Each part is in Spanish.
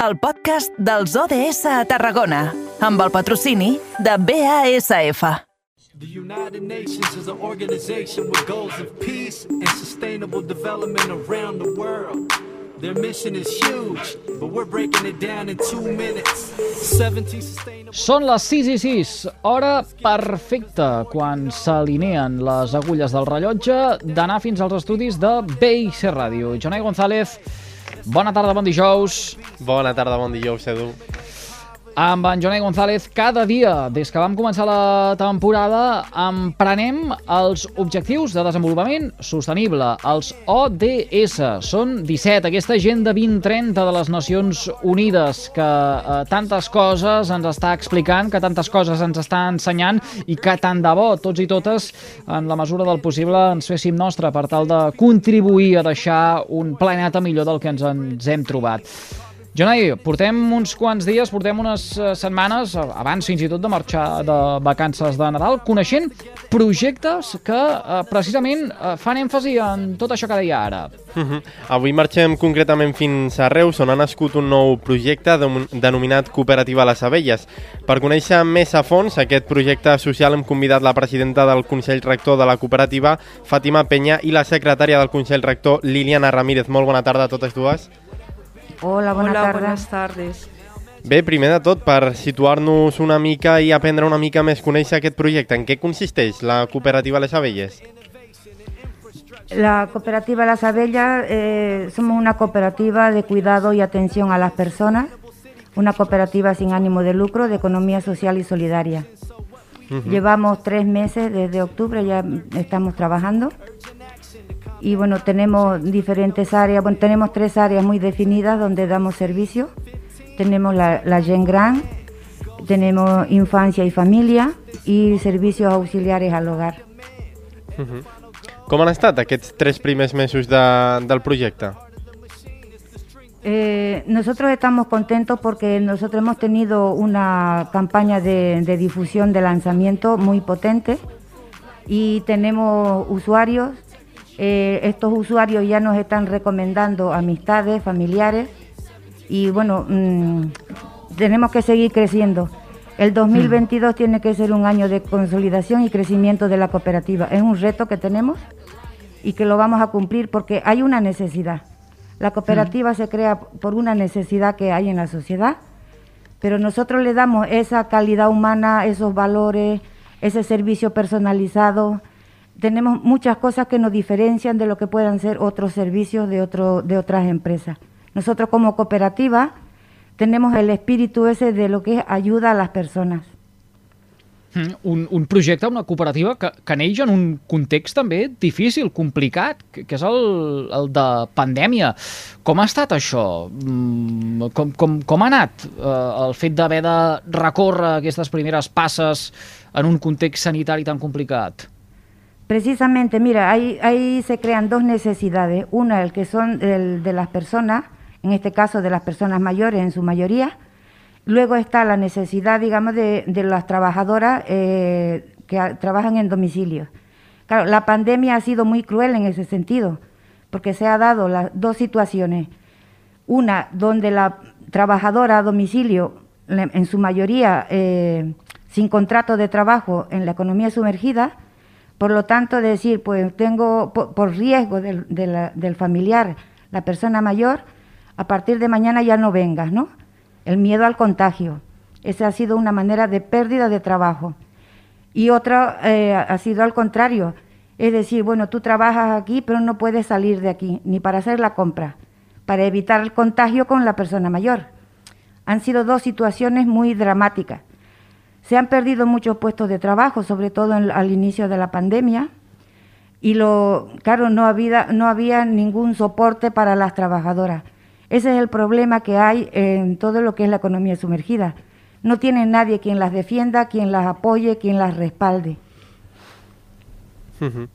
el podcast dels ODS a Tarragona, amb el patrocini de BASF. The United Nations is an organization with goals of peace and sustainable development around the world. Their mission is huge, but we're breaking it down in two minutes. 17 sustainable... Són les 6 i 6, hora perfecta quan s'alineen les agulles del rellotge d'anar fins als estudis de BIC Ràdio. Jonai González, bona tarda, bon dijous. Bona tarda, bon dijous, Edu. Amb en Jonai González, cada dia, des que vam començar la temporada, emprenem els Objectius de Desenvolupament Sostenible, els ODS. Són 17, aquesta Agenda 2030 de les Nacions Unides, que eh, tantes coses ens està explicant, que tantes coses ens està ensenyant i que tant de bo, tots i totes, en la mesura del possible, ens féssim nostre per tal de contribuir a deixar un planeta millor del que ens, ens hem trobat. Jonai, portem uns quants dies, portem unes uh, setmanes, abans fins i tot de marxar de vacances de Nadal, coneixent projectes que uh, precisament uh, fan èmfasi en tot això que deia ara. Uh -huh. Avui marxem concretament fins a Reus, on ha nascut un nou projecte denominat Cooperativa Les Abelles. Per conèixer més a fons aquest projecte social hem convidat la presidenta del Consell Rector de la cooperativa, Fàtima Penya, i la secretària del Consell Rector, Liliana Ramírez. Molt bona tarda a totes dues. Hola, bona Hola, tarda. buenas tardes. Bé, primer de tot, per situar-nos una mica i aprendre una mica més, conèixer aquest projecte. En què consisteix la cooperativa Les Abelles? La cooperativa Las Abellas, eh, somos una cooperativa de cuidado y atención a las personas, una cooperativa sin ánimo de lucro, de economía social y solidaria. Llevamos tres meses, desde octubre ya estamos trabajando. Y bueno, tenemos diferentes áreas, bueno, tenemos tres áreas muy definidas donde damos servicio. Tenemos la, la Gen Gran, tenemos infancia y familia y servicios auxiliares al hogar. Uh -huh. Com han estat aquests tres primers mesos de, del projecte? Eh, nosotros estamos contentos porque nosotros hemos tenido una campaña de, de difusión de lanzamiento muy potente y tenemos usuarios. Eh, estos usuarios ya nos están recomendando amistades, familiares y bueno, mmm, tenemos que seguir creciendo. El 2022 tiene que ser un año de consolidación y crecimiento de la cooperativa. Es un reto que tenemos y que lo vamos a cumplir porque hay una necesidad. La cooperativa se crea por una necesidad que hay en la sociedad, pero nosotros le damos esa calidad humana, esos valores, ese servicio personalizado. Tenemos muchas cosas que nos diferencian de lo que puedan ser otros servicios de, otro, de otras empresas. Nosotros como cooperativa tenemos el espíritu ese de lo que es ayuda a las personas. Mm, Un, un projecte, una cooperativa que, que neix en un context també difícil, complicat, que, que és el, el de pandèmia. Com ha estat això? Mm, Com, com, com ha anat eh, el fet d'haver de recórrer aquestes primeres passes en un context sanitari tan complicat? Precisamente, mira, ahí, ahí se crean dos necesidades. Una, el que son el de las personas, en este caso de las personas mayores en su mayoría. Luego está la necesidad, digamos, de, las trabajadoras eh, que trabajan en domicilio. Claro, la pandemia ha sido muy cruel en ese sentido, porque se ha dado las dos situaciones. Una, donde la trabajadora a domicilio, en su mayoría eh, sin contrato de trabajo en la economía sumergida, por lo tanto, decir, pues tengo por, riesgo del, del familiar, la persona mayor, a partir de mañana ya no vengas, ¿no? El miedo al contagio. Esa ha sido una manera de pérdida de trabajo. Y otra eh, ha sido al contrario, es decir, bueno, tú trabajas aquí, pero no puedes salir de aquí, ni para hacer la compra, para evitar el contagio con la persona mayor. Han sido dos situaciones muy dramáticas. Se han perdido muchos puestos de trabajo, sobre todo en- al inicio de la pandemia, y lo, claro, no había, no había ningún soporte para las trabajadoras. Ese es el problema que hay en todo lo que es la economía sumergida. No tienen nadie quien las defienda, quien las apoye, quien las respalde. Uh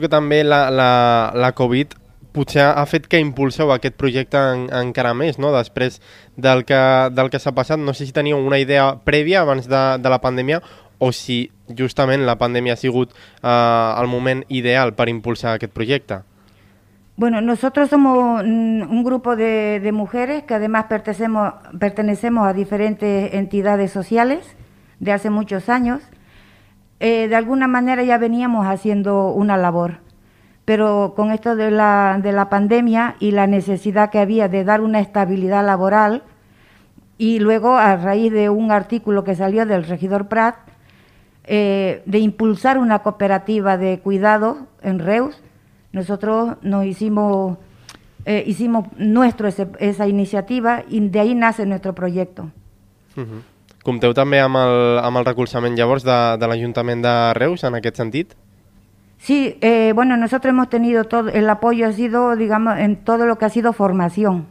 que també la, la, la Covid potser ha fet que impulseu aquest projecte en, encara més, no? Després del que, del que s'ha passat, no sé si teníeu una idea prèvia abans de, de la pandèmia o si justament la pandèmia ha sigut eh, el moment ideal per impulsar aquest projecte. Bueno, nosotros somos un grupo de, de mujeres que además pertenecemos, pertenecemos a diferentes entidades sociales de hace muchos años. Eh, de alguna manera ya veníamos haciendo una labor, pero con esto de la, de la pandemia y la necesidad que había de dar una estabilidad laboral, y luego a raíz de un artículo que salió del regidor Prat, eh, de impulsar una cooperativa de cuidado en Reus, nosotros nos hicimos, eh, hicimos nuestro ese, esa iniciativa y de ahí nace nuestro proyecto. Uh -huh. Compteu també amb el, amb el recolzament llavors de, de l'Ajuntament de Reus en aquest sentit? Sí, eh, bueno, nosotros hemos tenido todo, el apoyo ha sido, digamos, en todo lo que ha sido formación.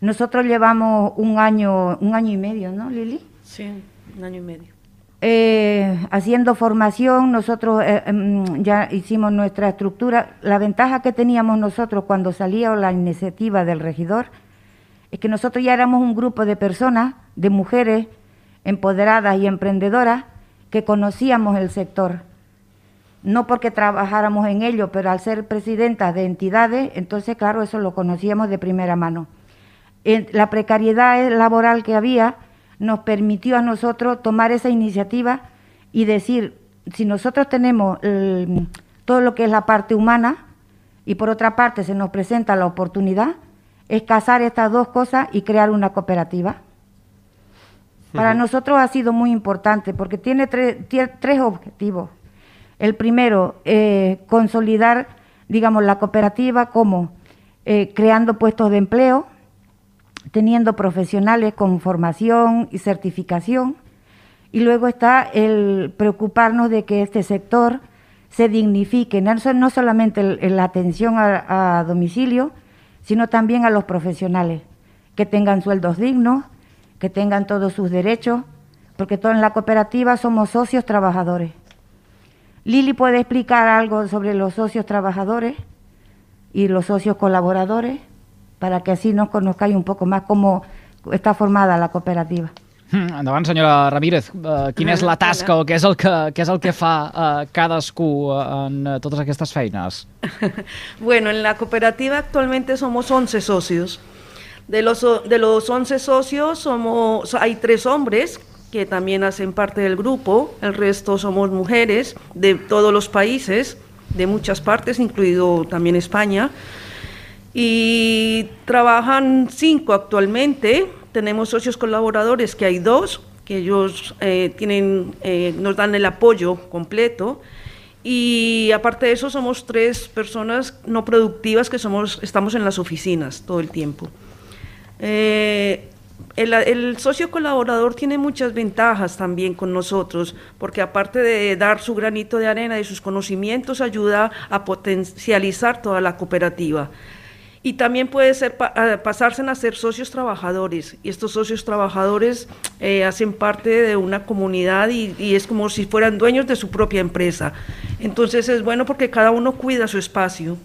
Nosotros llevamos un año, un año y medio, ¿no, Lili? Sí, un año y medio. Eh, haciendo formación, nosotros eh, mm, ya hicimos nuestra estructura. La ventaja que teníamos nosotros cuando salía la iniciativa del regidor es que nosotros ya éramos un grupo de personas, de mujeres empoderadas y emprendedoras que conocíamos el sector. No porque trabajáramos en ello, pero al ser presidentas de entidades, entonces claro, eso lo conocíamos de primera mano. La precariedad laboral que había nos permitió a nosotros tomar esa iniciativa y decir, si nosotros tenemos el, todo lo que es la parte humana y por otra parte se nos presenta la oportunidad, es casar estas dos cosas y crear una cooperativa. Para uh -huh. nosotros ha sido muy importante porque tiene tres objetivos. El primero, eh, consolidar, digamos, la cooperativa como eh, creando puestos de empleo, teniendo profesionales con formación y certificación. Y luego está el preocuparnos de que este sector se dignifique, no, solamente en la atención a, a domicilio, sino también a los profesionales, que tengan sueldos dignos, que tengan todos sus derechos, porque todos en la cooperativa somos socios trabajadores. Lili puede explicar algo sobre los socios trabajadores y los socios colaboradores para que así nos conozcáis un poco más cómo está formada la cooperativa. Mm, endavant, senyora Ramírez. Uh, quina és la tasca o què és el que, què és el que fa uh, cadascú uh, en uh, totes aquestes feines? bueno, en la cooperativa actualmente somos 11 socios. De los, de los 11 socios somos, hay tres hombres que también hacen parte del grupo, el resto somos mujeres de todos los países, de muchas partes, incluido también España. Y trabajan cinco actualmente, tenemos socios colaboradores que hay dos, que ellos eh, tienen, eh, nos dan el apoyo completo. Y aparte de eso, somos tres personas no productivas que somos, estamos en las oficinas todo el tiempo. Eh, el, socio colaborador tiene muchas ventajas también con nosotros, porque aparte de dar su granito de arena y sus conocimientos, ayuda a potencializar toda la cooperativa. Y también puede ser pa pasarse a ser socios trabajadores. Y estos socios trabajadores eh, hacen parte de una comunidad y, es como si fueran dueños de su propia empresa. Entonces es bueno porque cada uno cuida su espacio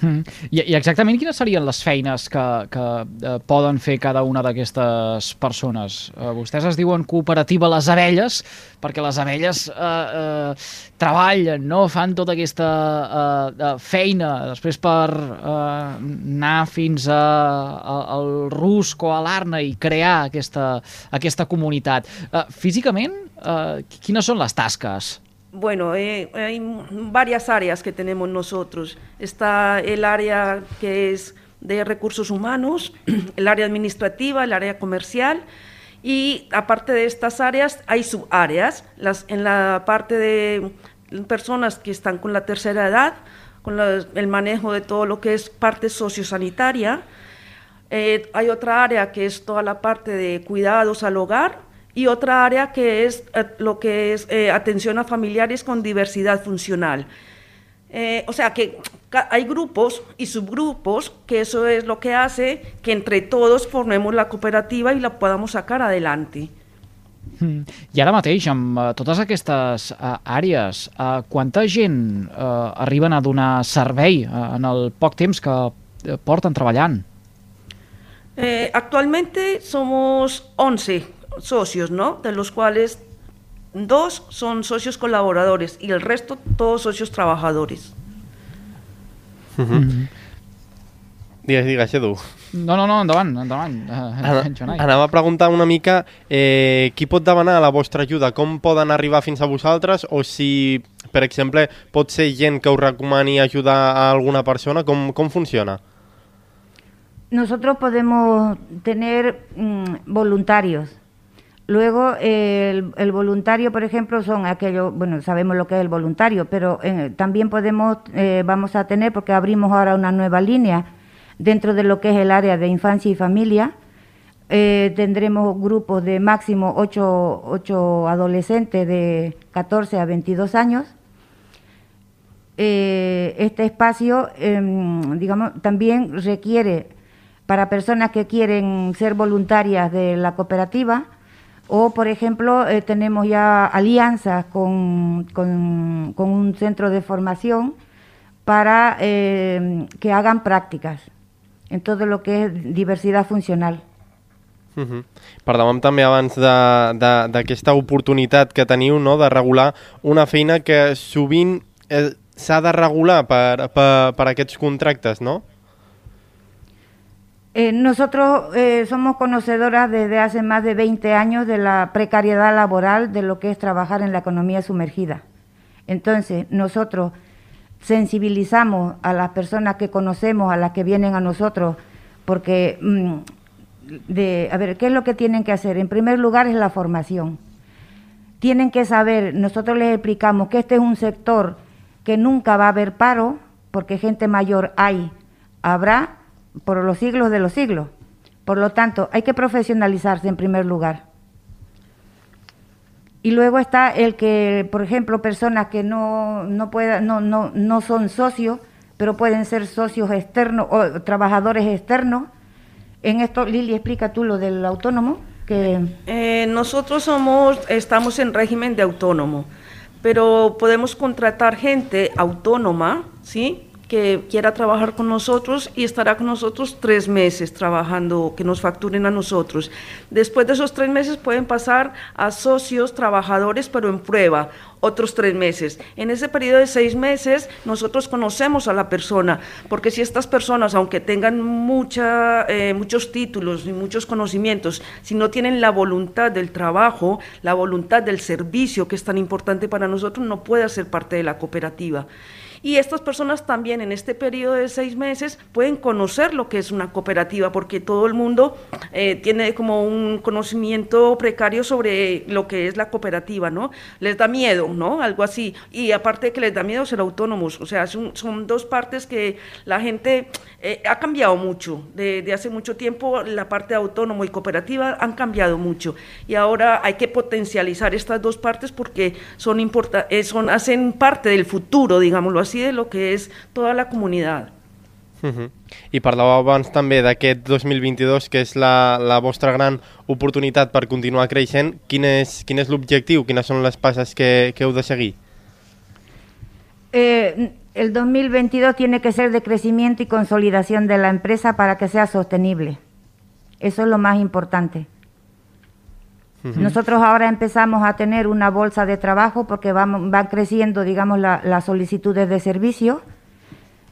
Mm. I, I exactament quines serien les feines que, que eh, poden fer cada una d'aquestes persones? Eh, vostès es diuen cooperativa Les Abelles perquè les abelles eh, eh, treballen, no? fan tota aquesta eh, feina després per eh, anar fins a, a, al Rusc o a l'Arna i crear aquesta, aquesta comunitat. Eh, físicament, eh, quines són les tasques? Bueno, eh, hay varias áreas que tenemos nosotros. Está el área que es de recursos humanos, el área administrativa, el área comercial y aparte de estas áreas hay subáreas. Las, en la parte de personas que están con la tercera edad, con la, el manejo de todo lo que es parte sociosanitaria. Eh, hay otra área que es toda la parte de cuidados al hogar y otra área que es eh, lo que es eh, atención a familiares con diversidad funcional. Eh, o sea que hay grupos y subgrupos que eso es lo que hace que entre todos formemos la cooperativa y la podamos sacar adelante. Mm. I ara mateix, amb uh, totes aquestes uh, àrees, quanta gent arriben a donar servei en el poc temps que porten treballant? Eh, actualmente somos 11 socios, ¿no? De los cuales dos son socios colaboradores y el resto todos socios trabajadores. Uh -huh. Digues, digues, Edu. No, no, no, endavant, endavant. Ana, anava a preguntar una mica eh, qui pot demanar la vostra ajuda, com poden arribar fins a vosaltres o si, per exemple, pot ser gent que us recomani ajudar a alguna persona, com, com funciona? Nosotros podemos tener mm, voluntarios. Luego, el, voluntario, por ejemplo, son aquellos, bueno, sabemos lo que es el voluntario, pero eh, también podemos, eh, vamos a tener, porque abrimos ahora una nueva línea dentro de lo que es el área de infancia y familia, eh, tendremos grupos de máximo 8, ocho adolescentes de 14 a 22 años. Este espacio, em, digamos, también requiere para personas que quieren ser voluntarias de la cooperativa o, por ejemplo, eh, tenemos ya alianzas con, con- con un centro de formación para eh, que hagan prácticas en todo lo que es diversidad funcional. Uh -huh. Parlàvem també abans d'aquesta oportunitat que teniu no? de regular una feina que sovint eh, s'ha de regular per, per, per aquests contractes, no? Eh, nosotros eh, somos conocedoras desde hace más de 20 años de la precariedad laboral de lo que es trabajar en la economía sumergida. Entonces, nosotros sensibilizamos a las personas que conocemos, a las que vienen a nosotros, porque, mm, de, a ver, ¿qué es lo que tienen que hacer? En primer lugar es la formación. Tienen que saber, nosotros les explicamos que este es un sector que nunca va a haber paro, porque gente mayor hay, habrá por los siglos de los siglos. Por lo tanto, hay que profesionalizarse en primer lugar. Y luego está el que, por ejemplo, personas que no, no, pueda- no, no, no son socios, pero pueden ser socios externos o trabajadores externos. En esto, Lili, explica tú lo del autónomo, que Eh, nosotros somos, estamos en régimen de autónomo, pero podemos contratar gente autónoma, ¿sí? Que quiera trabajar con nosotros y estará con nosotros tres meses trabajando, que nos facturen a nosotros. Después de esos tres meses pueden pasar a socios, trabajadores, pero en prueba, otros tres meses. En ese periodo de seis meses nosotros conocemos a la persona, porque si estas personas, aunque tengan mucha, eh, muchos títulos y muchos conocimientos, si no tienen la voluntad del trabajo, la voluntad del servicio, que es tan importante para nosotros, no puede ser parte de la cooperativa. Y estas personas también en este periodo de seis meses pueden conocer lo que es una cooperativa, porque todo el mundo eh, tiene como un conocimiento precario sobre lo que es la cooperativa, ¿no? Les da miedo, ¿no? Algo así. Y aparte de que les da miedo ser autónomos, o sea, son, dos partes que la gente eh, ha cambiado mucho. De, hace mucho tiempo la parte autónomo y cooperativa han cambiado mucho. Y ahora hay que potencializar estas dos partes porque son, importa eh, son hacen parte del futuro, digámoslo así, de lo que es toda la comunidad. Uh -huh. I parlàveu abans també d'aquest 2022, que és la, la vostra gran oportunitat per continuar creixent. Quin és, quin és l'objectiu? Quines són les passes que, que heu de seguir? Eh, el 2022 tiene que ser de crecimiento y consolidación de la empresa para que sea sostenible. Eso es lo más importante. Nosotros ahora empezamos a tener una bolsa de trabajo porque vamos, van creciendo, digamos, la- las solicitudes de servicio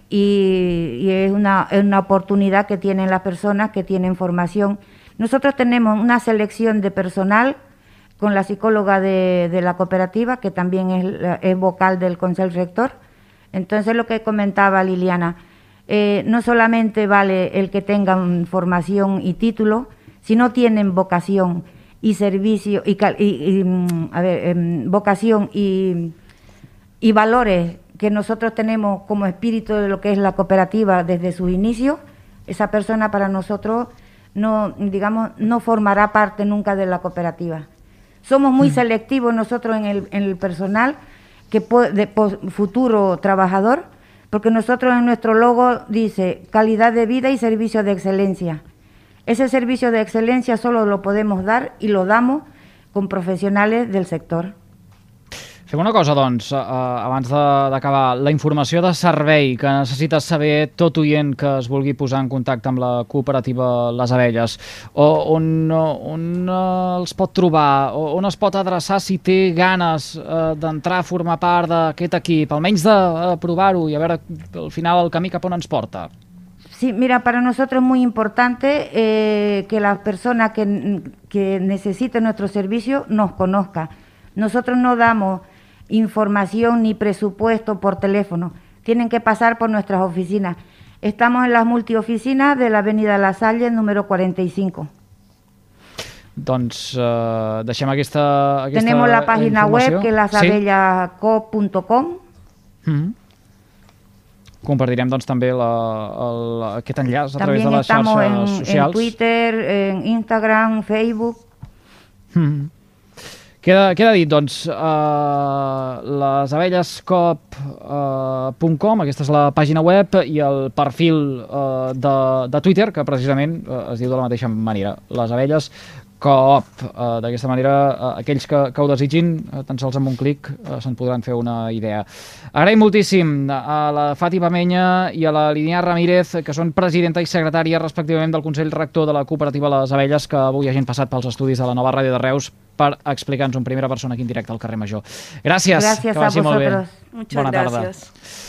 y, es, una, es una oportunidad que tienen las personas que tienen formación. Nosotros tenemos una selección de personal con la psicóloga de, la cooperativa, que también es vocal del Consejo Rector. Entonces, lo que comentaba Liliana, eh, no solamente vale el que tengan formación y título, sino tienen vocación y servicio, y, cal- y- y, mm, a ver, em, vocación y, y valores que nosotros tenemos como espíritu de lo que es la cooperativa desde sus inicios, esa persona para nosotros no, digamos, no formará parte nunca de la cooperativa. Somos muy selectivos nosotros en el, en el personal que de futuro trabajador, porque nosotros en nuestro logo dice calidad de vida y servicio de excelencia. Ese servicio de excelencia solo lo podemos dar y lo damos con profesionales del sector. Fem una cosa, doncs, uh, abans d'acabar. La informació de servei que necessites saber tot oient que es vulgui posar en contacte amb la cooperativa Les Abelles, o on, on uh, els pot trobar, o on es pot adreçar si té ganes uh, d'entrar a formar part d'aquest equip, almenys de provar-ho i a veure al final el camí cap on ens porta. Sí, mira, para nosotros es muy importante eh, que la persona que, que necesite nuestro servicio nos conozca. Nosotros no damos información ni presupuesto por teléfono. Tienen que pasar por nuestras oficinas. Estamos en las multioficinas de la Avenida La Salle, número 45. Doncs eh, deixem aquesta, aquesta Tenemos la página informació. web que es lasabellacop.com. Sí? Mm -hmm. Compartirem doncs, també la, el, aquest enllaç a través de les xarxes en, en socials. Twitter, en Instagram, Facebook. Mm -hmm. Queda, queda dit, doncs, uh, lesabellescop.com, uh, aquesta és la pàgina web, i el perfil uh, de, de Twitter, que precisament uh, es diu de la mateixa manera, les abelles Coop. Uh, D'aquesta manera, uh, aquells que, que ho desitgin, uh, tan sols amb un clic, uh, se'n podran fer una idea. Agraïm moltíssim a la Fàtima Menya i a la Línia Ramírez, que són presidenta i secretària, respectivament, del Consell Rector de la Cooperativa Les Abelles, que avui hagin passat pels estudis de la nova ràdio de Reus per explicar-nos en primera persona aquí en directe al carrer Major. Gràcies. Gràcies que a vagi molt bé. vosaltres. Muchas Bona tarda.